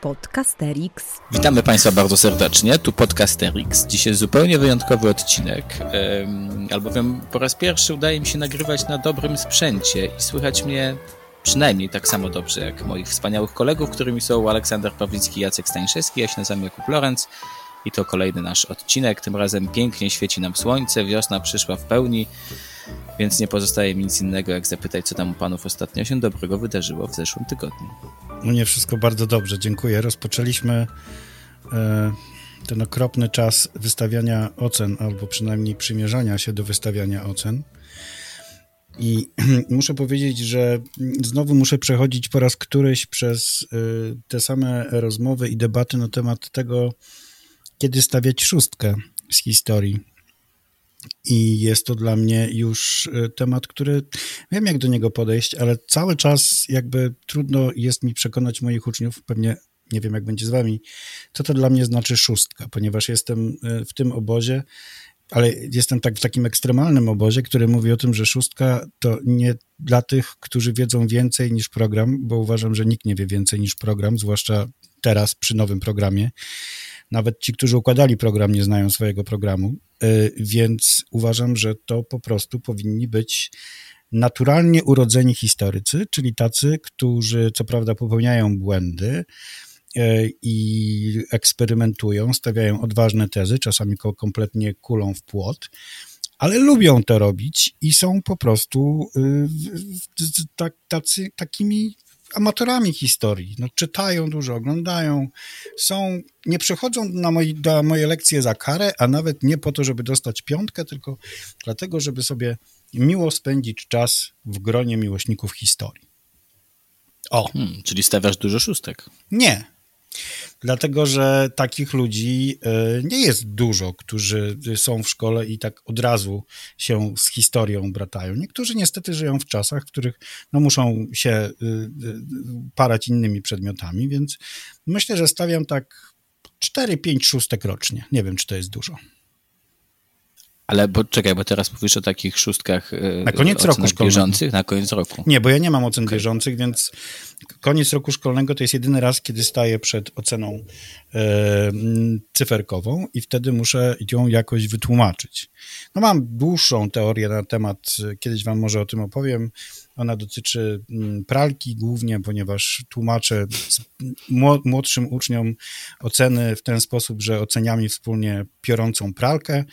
Podcasterix. Witamy Państwa bardzo serdecznie, tu Podcasterix. Dzisiaj zupełnie wyjątkowy odcinek, albowiem po raz pierwszy udaje mi się nagrywać na dobrym sprzęcie i słychać mnie przynajmniej tak samo dobrze jak moich wspaniałych kolegów, którymi są Aleksander Pawlicki Jacek Stańszewski. Ja się nazywam Jakub Lorenz i to kolejny nasz odcinek. Tym razem pięknie świeci nam słońce, wiosna przyszła w pełni, więc nie pozostaje mi nic innego jak zapytać, co tam u panów ostatnio się dobrego wydarzyło w zeszłym tygodniu. U mnie wszystko bardzo dobrze, dziękuję. Rozpoczęliśmy e, ten okropny czas wystawiania ocen, albo przynajmniej przymierzania się do wystawiania ocen. I muszę powiedzieć, że znowu muszę przechodzić po raz któryś przez e, te same rozmowy i debaty na temat tego, kiedy stawiać szóstkę z historii. I jest to dla mnie już e, temat, który wiem, jak do niego podejść, ale cały czas jakby trudno jest mi przekonać moich uczniów, pewnie nie wiem, jak będzie z wami, co to dla mnie znaczy szóstka, ponieważ jestem e, w tym obozie, ale jestem tak w takim ekstremalnym obozie, który mówi o tym, że szóstka to nie dla tych, którzy wiedzą więcej niż program, bo uważam, że nikt nie wie więcej niż program, zwłaszcza teraz przy nowym programie. Nawet ci, którzy układali program, nie znają swojego programu, y, więc uważam, że to po prostu powinni być naturalnie urodzeni historycy, czyli tacy, którzy co prawda popełniają błędy y, i eksperymentują, stawiają odważne tezy, czasami kompletnie kulą w płot, ale lubią to robić i są po prostu y, tak, tacy, takimi amatorami historii. No, czytają dużo, oglądają, są, nie przychodzą na moi, moje lekcje za karę, a nawet nie po to, żeby dostać piątkę, tylko dlatego, żeby sobie miło spędzić czas w gronie miłośników historii. O. Hmm, czyli stawiasz dużo szóstek. Nie, Dlatego, że takich ludzi e, nie jest dużo, którzy są w szkole i tak od razu się z historią bratają. Niektórzy niestety żyją w czasach, w których no, muszą się e, e, parać innymi przedmiotami, więc myślę, że stawiam tak 4-5 szóstek rocznie. Nie wiem, czy to jest dużo. Ale bo czekaj, bo teraz mówisz o takich szóstkach e, na koniec roku szkolnego. bieżących, na koniec roku. Nie, bo ja nie mam ocen okay. bieżących, więc koniec roku szkolnego to jest jedyny raz, kiedy staję przed oceną e, cyferkową i wtedy muszę ją jakoś wytłumaczyć. No mam dłuższą teorię na temat, kiedyś wam może o tym opowiem. Ona dotyczy mm, pralki głównie, ponieważ tłumaczę młodszym uczniom oceny w ten sposób, że oceniamy wspólnie piorącą pralkę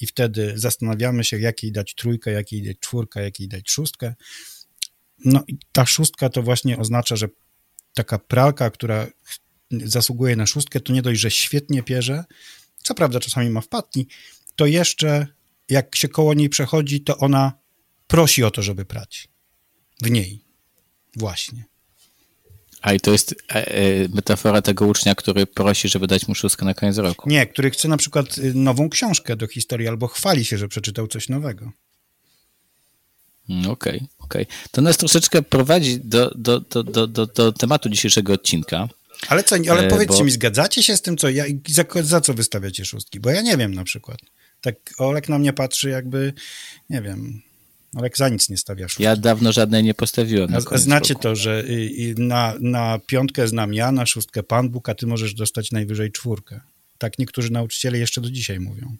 i wtedy zastanawiamy się, jakiej dać trójkę, jakiej dać czwórkę, jakiej dać szóstkę. No i ta szóstka to właśnie oznacza, że taka pralka, która zasługuje na szóstkę, to nie dość, że świetnie pierze, co prawda czasami ma wpadki, to jeszcze jak się koło niej przechodzi, to ona prosi o to, żeby prać. W niej. Właśnie. A i to jest e, e, metafora tego ucznia, który prosi, żeby dać mu szóstkę na koniec roku. Nie, który chce na przykład y, nową książkę do historii albo chwali się, że przeczytał coś nowego. Okej, mm, okej. Okay, okay. To nas troszeczkę prowadzi do, do, do, do, do, do tematu dzisiejszego odcinka. Ale co, ale e, powiedzcie bo... mi, zgadzacie się z tym, co ja, za, za co wystawiacie szóstki? Bo ja nie wiem na przykład. Tak Olek na mnie patrzy jakby, nie wiem, ale za nic nie stawiasz. Ja dawno żadnej nie postawiłem. A znacie roku. to, że na, na piątkę znam ja, na szóstkę Pan Bóg, a ty możesz dostać najwyżej czwórkę. Tak niektórzy nauczyciele jeszcze do dzisiaj mówią.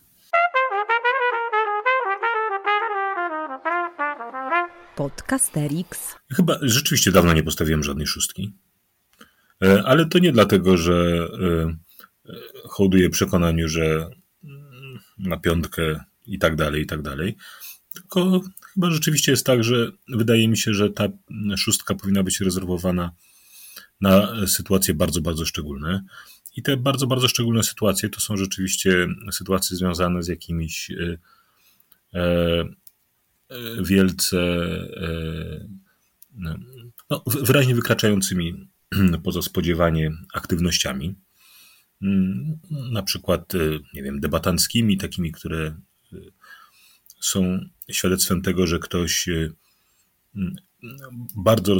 Podcasterix. Chyba rzeczywiście dawno nie postawiłem żadnej szóstki. E, ale to nie dlatego, że e, e, hołduję przekonaniu, że mm, na piątkę i tak dalej, i tak dalej. Tylko Chyba rzeczywiście jest tak, że wydaje mi się, że ta szóstka powinna być rezerwowana na sytuacje bardzo, bardzo szczególne. I te bardzo, bardzo szczególne sytuacje to są rzeczywiście sytuacje związane z jakimiś e, e, wielce e, no, wyraźnie wykraczającymi poza spodziewanie aktywnościami. Mm, na przykład, nie wiem, debatanckimi, takimi, które są świadectwem tego, że ktoś e, bardzo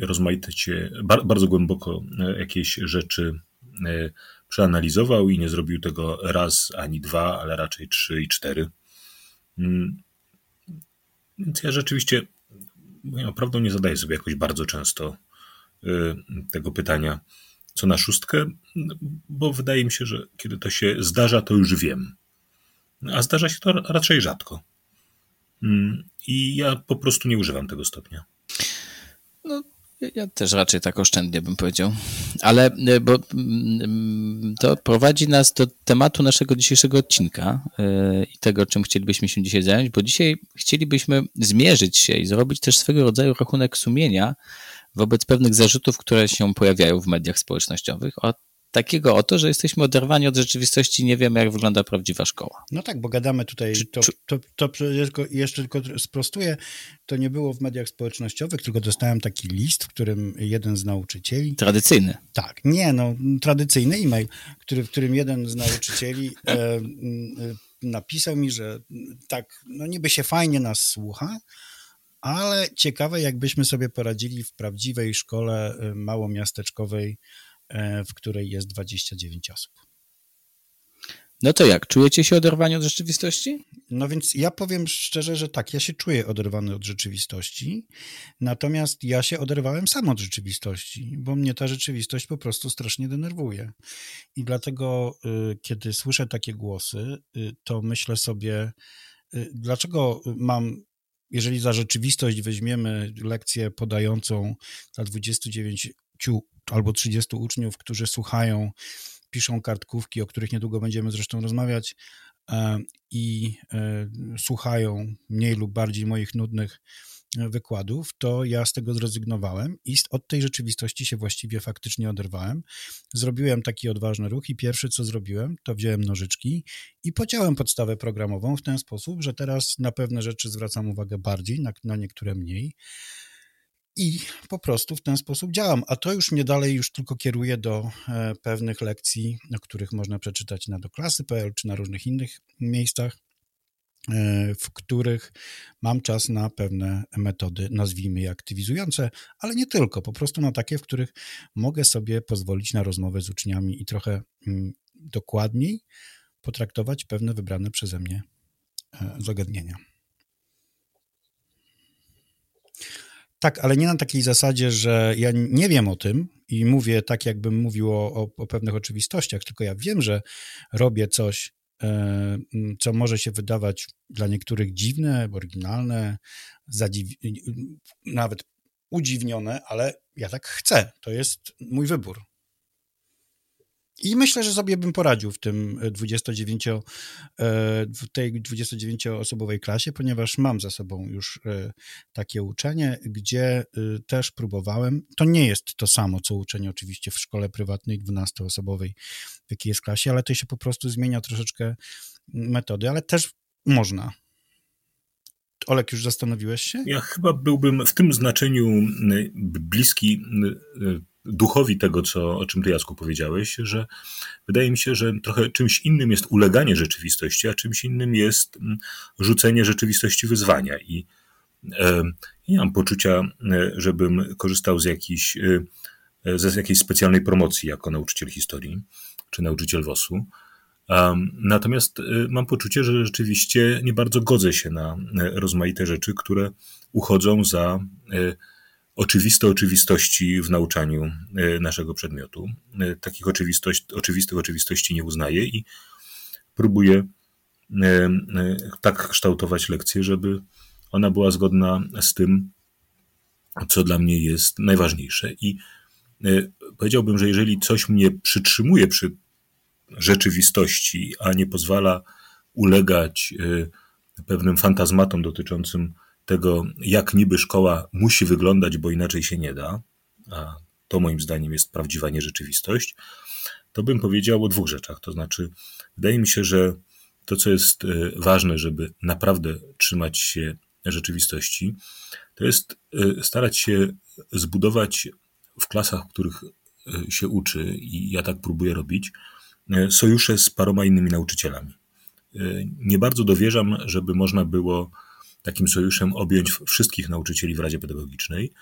rozmaicie, bardzo głęboko e, jakieś rzeczy e, przeanalizował i nie zrobił tego raz ani dwa, ale raczej trzy i cztery. Mm. Więc ja rzeczywiście naprawdę nie zadaję sobie jakoś bardzo często tego pytania, co na szóstkę, bo wydaje mi się, że kiedy to się zdarza, to już wiem. A zdarza się to raczej rzadko. Mm, I ja po prostu nie używam tego stopnia. No, ja też raczej tak oszczędnie bym powiedział. Ale e, bo mm, to prowadzi nas do tematu naszego dzisiejszego odcinka e, i tego, czym chcielibyśmy się dzisiaj zająć, bo dzisiaj chcielibyśmy zmierzyć się i zrobić też swego rodzaju rachunek sumienia wobec pewnych zarzutów, które się pojawiają w mediach społecznościowych takiego oto, że jesteśmy oderwani od rzeczywistości, nie wiemy, jak wygląda prawdziwa szkoła. No tak, bo gadamy tutaj, to, to, to, to jeszcze tylko sprostuję, to nie było w mediach społecznościowych, tylko dostałem taki list, w którym jeden z nauczycieli... Tradycyjny. Tak, nie, no, tradycyjny e-mail, który, w którym jeden z nauczycieli e, e, napisał mi, że tak, no niby się fajnie nas słucha, ale ciekawe, jakbyśmy sobie poradzili w prawdziwej szkole e, małomiasteczkowej w której jest 29 osób. No to jak? Czujecie się oderwani od rzeczywistości? No więc ja powiem szczerze, że tak, ja się czuję oderwany od rzeczywistości, natomiast ja się oderwałem sam od rzeczywistości, bo mnie ta rzeczywistość po prostu strasznie denerwuje. I dlatego, y, kiedy słyszę takie głosy, y, to myślę sobie, y, dlaczego mam jeżeli za rzeczywistość weźmiemy lekcję podającą dla 29 albo 30 uczniów, którzy słuchają, piszą kartkówki, o których niedługo będziemy zresztą rozmawiać, e, i e, słuchają mniej lub bardziej moich nudnych e, wykładów, to ja z tego zrezygnowałem i od tej rzeczywistości się właściwie faktycznie oderwałem. Zrobiłem taki odważny ruch i pierwsze co zrobiłem, to wziąłem nożyczki i pociąłem podstawę programową w ten sposób, że teraz na pewne rzeczy zwracam uwagę bardziej, na, na niektóre mniej i po prostu w ten sposób działam. A to już mnie dalej już tylko kieruje do e, pewnych lekcji, o których można przeczytać na doklasy.pl czy na różnych innych miejscach, e, w których mam czas na pewne metody, nazwijmy je aktywizujące, ale nie tylko, po prostu na takie, w których mogę sobie pozwolić na rozmowę z uczniami i trochę mm, dokładniej potraktować pewne wybrane przeze mnie e, zagadnienia. Tak, ale nie na takiej zasadzie, że ja nie wiem o tym i mówię tak, jakbym mówił o, o, o pewnych oczywistościach, tylko ja wiem, że robię coś, e, co może się wydawać dla niektórych dziwne, oryginalne, nawet udziwnione, ale ja tak chcę. To jest mój wybór. I myślę, że sobie bym poradził w tym 29, e, w tej 29-osobowej klasie, ponieważ mam za sobą już e, takie uczenie, gdzie e, też próbowałem. To nie jest to samo, co uczenie oczywiście w szkole prywatnej 12-osobowej, w jakiej jest klasie, ale to się po prostu zmienia troszeczkę metody, ale też można. Olek, już zastanowiłeś się? Ja chyba byłbym w tym znaczeniu bliski duchowi tego, co, o czym ty, Jasku, powiedziałeś, że wydaje mi się, że trochę czymś innym jest uleganie rzeczywistości, a czymś innym jest mm, rzucenie rzeczywistości wyzwania. I e, nie mam poczucia, e, żebym korzystał z jakiejś, e, z jakiejś specjalnej promocji jako nauczyciel historii czy nauczyciel WOS-u. Natomiast mam poczucie, że rzeczywiście nie bardzo godzę się na rozmaite rzeczy, które uchodzą za oczywiste oczywistości w nauczaniu e, naszego przedmiotu. E, takich oczywistość, oczywistych oczywistości nie uznaję i próbuję e, tak kształtować lekcję, żeby ona była zgodna z tym, co dla mnie jest najważniejsze. I powiedziałbym, że jeżeli coś mnie przytrzymuje przy rzeczywistości, a nie pozwala ulegać pewnym fantazmatom dotyczącym tego, jak niby szkoła musi wyglądać, bo inaczej się nie da, a to moim zdaniem jest prawdziwa nierzeczywistość, to bym powiedział o dwóch rzeczach. To znaczy, wydaje mi się, że to, co jest e, ważne, żeby naprawdę trzymać się rzeczywistości, to jest e, starać się zbudować w klasach, w których e, się uczy, i ja tak próbuję robić, sojusze z paroma innymi nauczycielami. Nie bardzo dowierzam, żeby można było takim sojuszem objąć wszystkich nauczycieli w Radzie Pedagogicznej.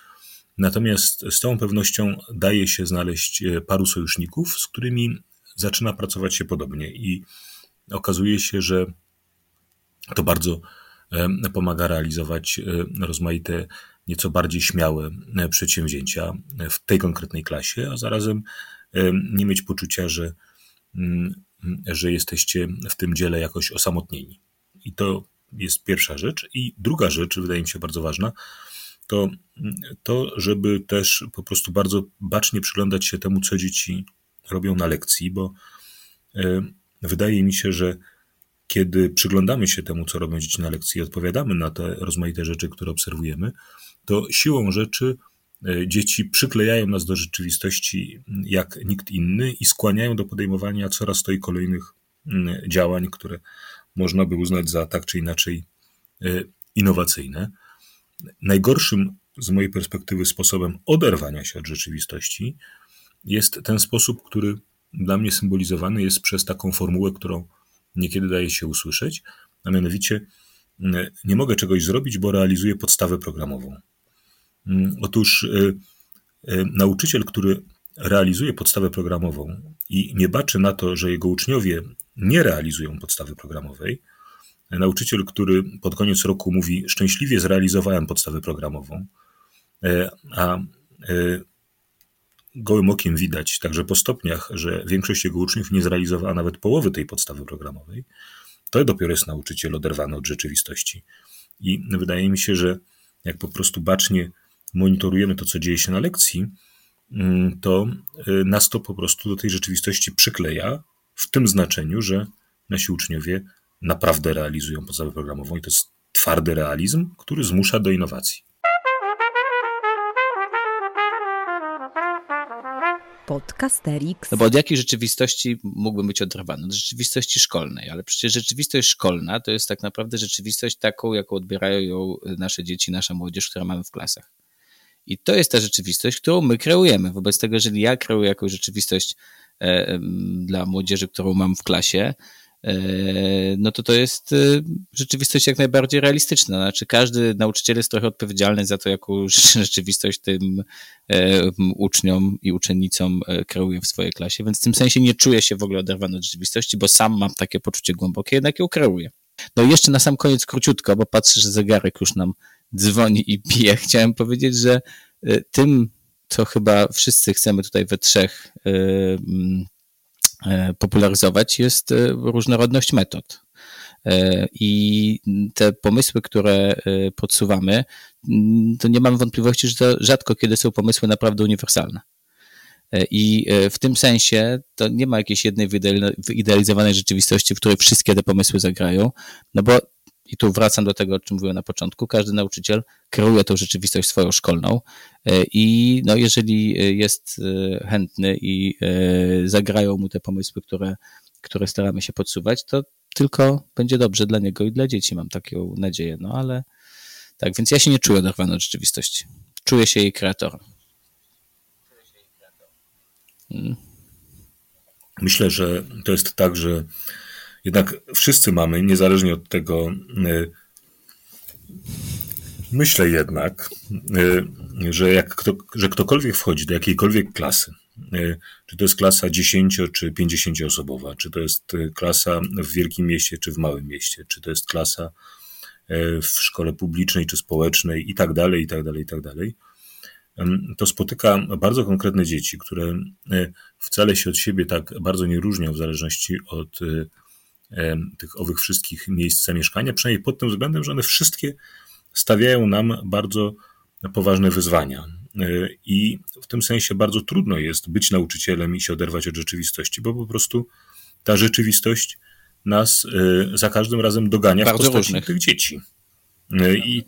Natomiast z całą pewnością daje się znaleźć e, paru sojuszników, z którymi zaczyna pracować się podobnie i okazuje się, że to bardzo e, pomaga realizować e, rozmaite, nieco bardziej śmiałe przedsięwzięcia w tej konkretnej klasie, a zarazem nie mieć poczucia, że, mm, że jesteście w tym dziele jakoś osamotnieni. I to jest pierwsza rzecz. I druga rzecz, wydaje mi się bardzo ważna, to to, żeby też po prostu bardzo bacznie przyglądać się temu, co dzieci robią na lekcji, bo wydaje mi się, że kiedy przyglądamy się temu, co robią dzieci na lekcji i odpowiadamy na te rozmaite rzeczy, które obserwujemy, to siłą rzeczy e, dzieci przyklejają nas do rzeczywistości jak nikt inny i skłaniają do podejmowania coraz to i kolejnych mm, działań, które można by uznać za tak czy inaczej e, innowacyjne. Najgorszym z mojej perspektywy sposobem oderwania się od rzeczywistości jest ten sposób, który dla mnie symbolizowany jest przez taką formułę, którą niekiedy daje się usłyszeć, a mianowicie nie mogę czegoś zrobić, bo realizuję podstawę programową. Otóż y, y, nauczyciel, który realizuje podstawę programową i nie baczy na to, że jego uczniowie nie realizują podstawy programowej, nauczyciel, który pod koniec roku mówi: Szczęśliwie zrealizowałem podstawę programową, e, a e, gołym okiem widać, także po stopniach, że większość jego uczniów nie zrealizowała nawet połowy tej podstawy programowej, to dopiero jest nauczyciel oderwany od rzeczywistości. I wydaje mi się, że jak po prostu bacznie monitorujemy to, co dzieje się na lekcji, mm, to y, nas to po prostu do tej rzeczywistości przykleja, w tym znaczeniu, że nasi uczniowie naprawdę realizują podstawę programową i to jest twardy realizm, który zmusza do innowacji. Podcasterix. No bo od jakiej rzeczywistości mógłbym być oderwany? Od rzeczywistości szkolnej, ale przecież rzeczywistość szkolna to jest tak naprawdę rzeczywistość taką, jaką odbierają ją nasze dzieci, nasza młodzież, która mamy w klasach. I to jest ta rzeczywistość, którą my kreujemy. Wobec tego, jeżeli ja kreuję jakąś rzeczywistość dla młodzieży, którą mam w klasie, E, no to to jest e, rzeczywistość jak najbardziej realistyczna. Znaczy każdy nauczyciel jest trochę odpowiedzialny za to, jaką rzeczywistość tym e, uczniom i uczennicom kreuje w swojej klasie, więc w tym sensie nie czuję się w ogóle oderwany od rzeczywistości, bo sam mam takie poczucie głębokie, jednak ją kreuję. No i jeszcze na sam koniec króciutko, bo patrzę, że zegarek już nam dzwoni i pije. Chciałem powiedzieć, że tym, co chyba wszyscy chcemy tutaj we trzech E, popularyzować, jest e, różnorodność metod. E, I te pomysły, które podsuwamy, mm, to nie mam wątpliwości, że to rzadko kiedy są pomysły naprawdę uniwersalne. I w tym sensie to nie ma jakiejś jednej wyidealizowanej rzeczywistości, w której wszystkie te pomysły zagrają, no bo i tu wracam do tego, o czym mówiłem na początku, każdy nauczyciel kreuje tą rzeczywistość swoją szkolną e, i no, jeżeli jest e, chętny i e, zagrają mu te pomysły, które, które staramy się podsuwać, to tylko będzie dobrze dla niego i dla dzieci, mam taką nadzieję, no ale tak, więc ja się nie czuję oderwany od rzeczywistości. Czuję się jej kreatorem. Hmm. Myślę, że to jest tak, że jednak wszyscy mamy, niezależnie od tego, y, myślę jednak, y, że, jak kto, że ktokolwiek wchodzi do jakiejkolwiek klasy, y, czy to jest klasa 10 czy 50 osobowa, czy to jest klasa w wielkim mieście czy w małym mieście, czy to jest klasa w szkole publicznej czy społecznej i tak dalej, i tak dalej, i tak dalej, to spotyka bardzo konkretne dzieci, które wcale się od siebie tak bardzo nie różnią w zależności od tych owych wszystkich miejsc zamieszkania, przynajmniej pod tym względem, że one wszystkie stawiają nam bardzo poważne wyzwania. E, I w tym sensie bardzo trudno jest być nauczycielem i się oderwać od rzeczywistości, bo po prostu ta rzeczywistość nas e, za każdym razem dogania bardzo w postaci różnych. tych dzieci. E, I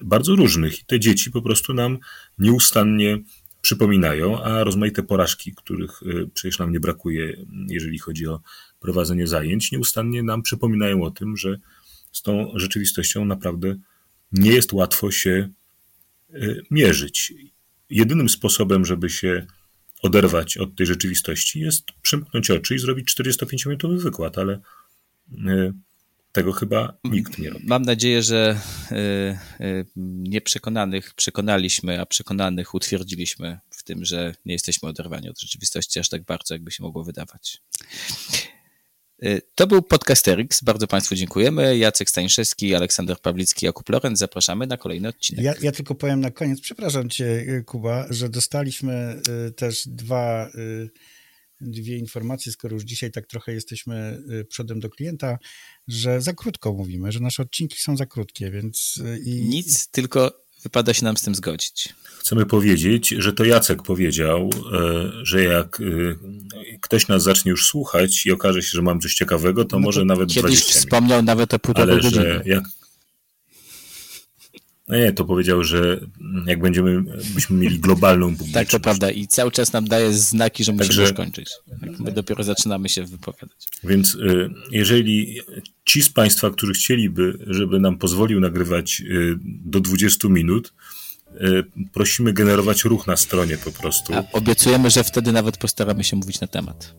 bardzo różnych. I te dzieci po prostu nam nieustannie przypominają, a rozmaite porażki, których przecież nam nie brakuje, jeżeli chodzi o prowadzenie zajęć, nieustannie nam przypominają o tym, że z tą rzeczywistością naprawdę nie jest łatwo się y, mierzyć. Jedynym sposobem, żeby się oderwać od tej rzeczywistości, jest przymknąć oczy i zrobić 45-minutowy wykład, ale y, tego chyba nikt nie robi. Mam nadzieję, że y, nieprzekonanych przekonaliśmy, a przekonanych utwierdziliśmy w tym, że nie jesteśmy oderwani od rzeczywistości aż tak bardzo, jakby się mogło wydawać. Y, to był Podcasterix. Bardzo Państwu dziękujemy. Jacek Stańszewski, Aleksander Pawlicki, Jakub Lorenz. Zapraszamy na kolejny odcinek. Ja, ja, tylko powiem na koniec, przepraszam Cię, Kuba, że dostaliśmy y, też dwa dwie informacje, skoro już dzisiaj tak trochę jesteśmy y, przodem do klienta, że za krótko mówimy, że nasze odcinki są za krótkie, więc... Y, I... Nic, tylko wypada się nam z tym zgodzić. Chcemy powiedzieć, że to Jacek powiedział, e, że jak ktoś nas zacznie już słuchać i okaże się, że mam coś ciekawego, to, no to może nawet kiedyś 20 minut. wspomniał nawet o półtorej Ale godziny. Że jak... No nie, to powiedział, że jak będziemy, byśmy mieli globalną publiczność. Tak, to prawda. I cały czas nam daje znaki, że musimy Także... już kończyć. My dopiero zaczynamy się wypowiadać. Więc e, jeżeli ci z Państwa, którzy chcieliby, żeby nam pozwolił nagrywać do 20 minut, Y, prosimy generować ruch na stronie po prostu. A obiecujemy, że wtedy nawet postaramy się mówić na temat.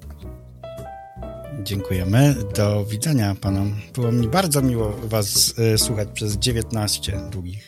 Dziękujemy. Do widzenia panom. Było mi bardzo miło was y, słuchać przez 19 długich.